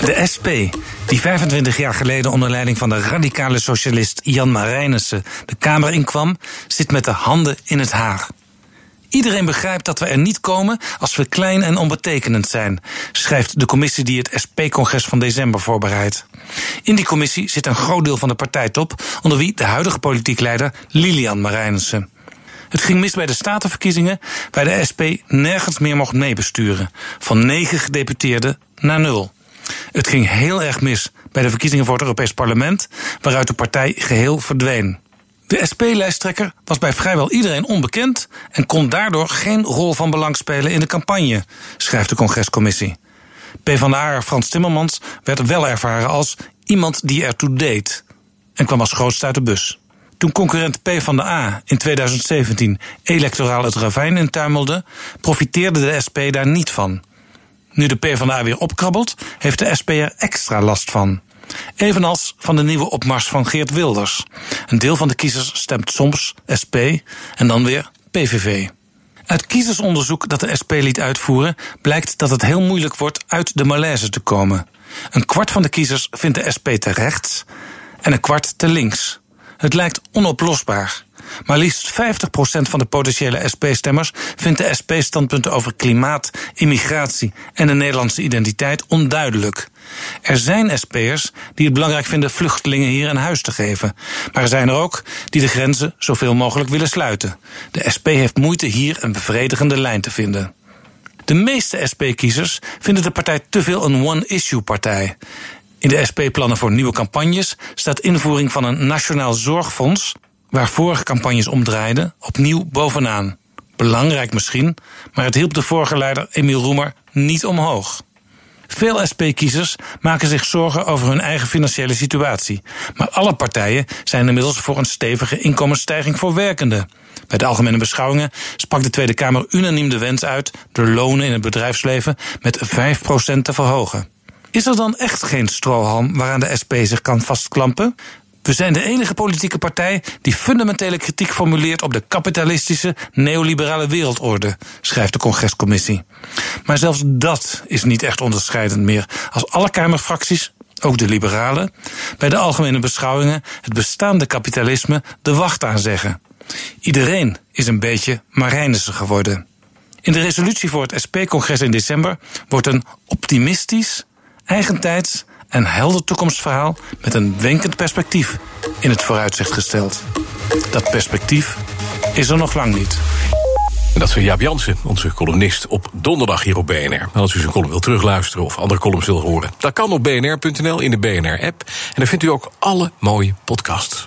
De SP, die 25 jaar geleden onder leiding van de radicale socialist Jan Marijnissen de Kamer inkwam, zit met de handen in het haar. Iedereen begrijpt dat we er niet komen als we klein en onbetekenend zijn, schrijft de commissie die het SP-congres van december voorbereidt. In die commissie zit een groot deel van de partijtop, onder wie de huidige politiek leider Lilian Marijnissen. Het ging mis bij de statenverkiezingen, waar de SP nergens meer mocht meebesturen. Van negen gedeputeerden naar nul. Het ging heel erg mis bij de verkiezingen voor het Europees Parlement, waaruit de partij geheel verdween. De SP-lijsttrekker was bij vrijwel iedereen onbekend en kon daardoor geen rol van belang spelen in de campagne, schrijft de congrescommissie. PvdA Frans Timmermans werd wel ervaren als iemand die ertoe deed en kwam als grootste uit de bus. Toen concurrent PvdA in 2017 electoraal het ravijn intuimelde, profiteerde de SP daar niet van. Nu de PvdA weer opkrabbelt, heeft de SP er extra last van. Evenals van de nieuwe opmars van Geert Wilders. Een deel van de kiezers stemt soms SP en dan weer PVV. Uit kiezersonderzoek dat de SP liet uitvoeren blijkt dat het heel moeilijk wordt uit de malaise te komen. Een kwart van de kiezers vindt de SP te rechts en een kwart te links. Het lijkt onoplosbaar. Maar liefst 50% van de potentiële SP-stemmers vindt de SP-standpunten over klimaat, immigratie en de Nederlandse identiteit onduidelijk. Er zijn SP'ers die het belangrijk vinden vluchtelingen hier een huis te geven. Maar er zijn er ook die de grenzen zoveel mogelijk willen sluiten. De SP heeft moeite hier een bevredigende lijn te vinden. De meeste SP-kiezers vinden de partij te veel een one-issue-partij. In de SP-plannen voor nieuwe campagnes staat invoering van een nationaal zorgfonds, waar vorige campagnes omdraaiden, opnieuw bovenaan. Belangrijk misschien, maar het hielp de vorige leider Emiel Roemer niet omhoog. Veel SP-kiezers maken zich zorgen over hun eigen financiële situatie. Maar alle partijen zijn inmiddels voor een stevige inkomensstijging voor werkenden. Bij de algemene beschouwingen sprak de Tweede Kamer unaniem de wens uit de lonen in het bedrijfsleven met 5% te verhogen. Is er dan echt geen strohalm waaraan de SP zich kan vastklampen? We zijn de enige politieke partij die fundamentele kritiek formuleert op de kapitalistische neoliberale wereldorde, schrijft de congrescommissie. Maar zelfs dat is niet echt onderscheidend meer als alle Kamerfracties, ook de liberalen, bij de algemene beschouwingen het bestaande kapitalisme de wacht aanzeggen. Iedereen is een beetje Marijnissen geworden. In de resolutie voor het SP-congres in december wordt een optimistisch, eigentijds en helder toekomstverhaal met een wenkend perspectief in het vooruitzicht gesteld. Dat perspectief is er nog lang niet. En dat is Jaap Jansen, onze columnist, op donderdag hier op BNR. Als u zijn column wil terugluisteren of andere columns wil horen... dat kan op bnr.nl in de BNR-app. En dan vindt u ook alle mooie podcasts.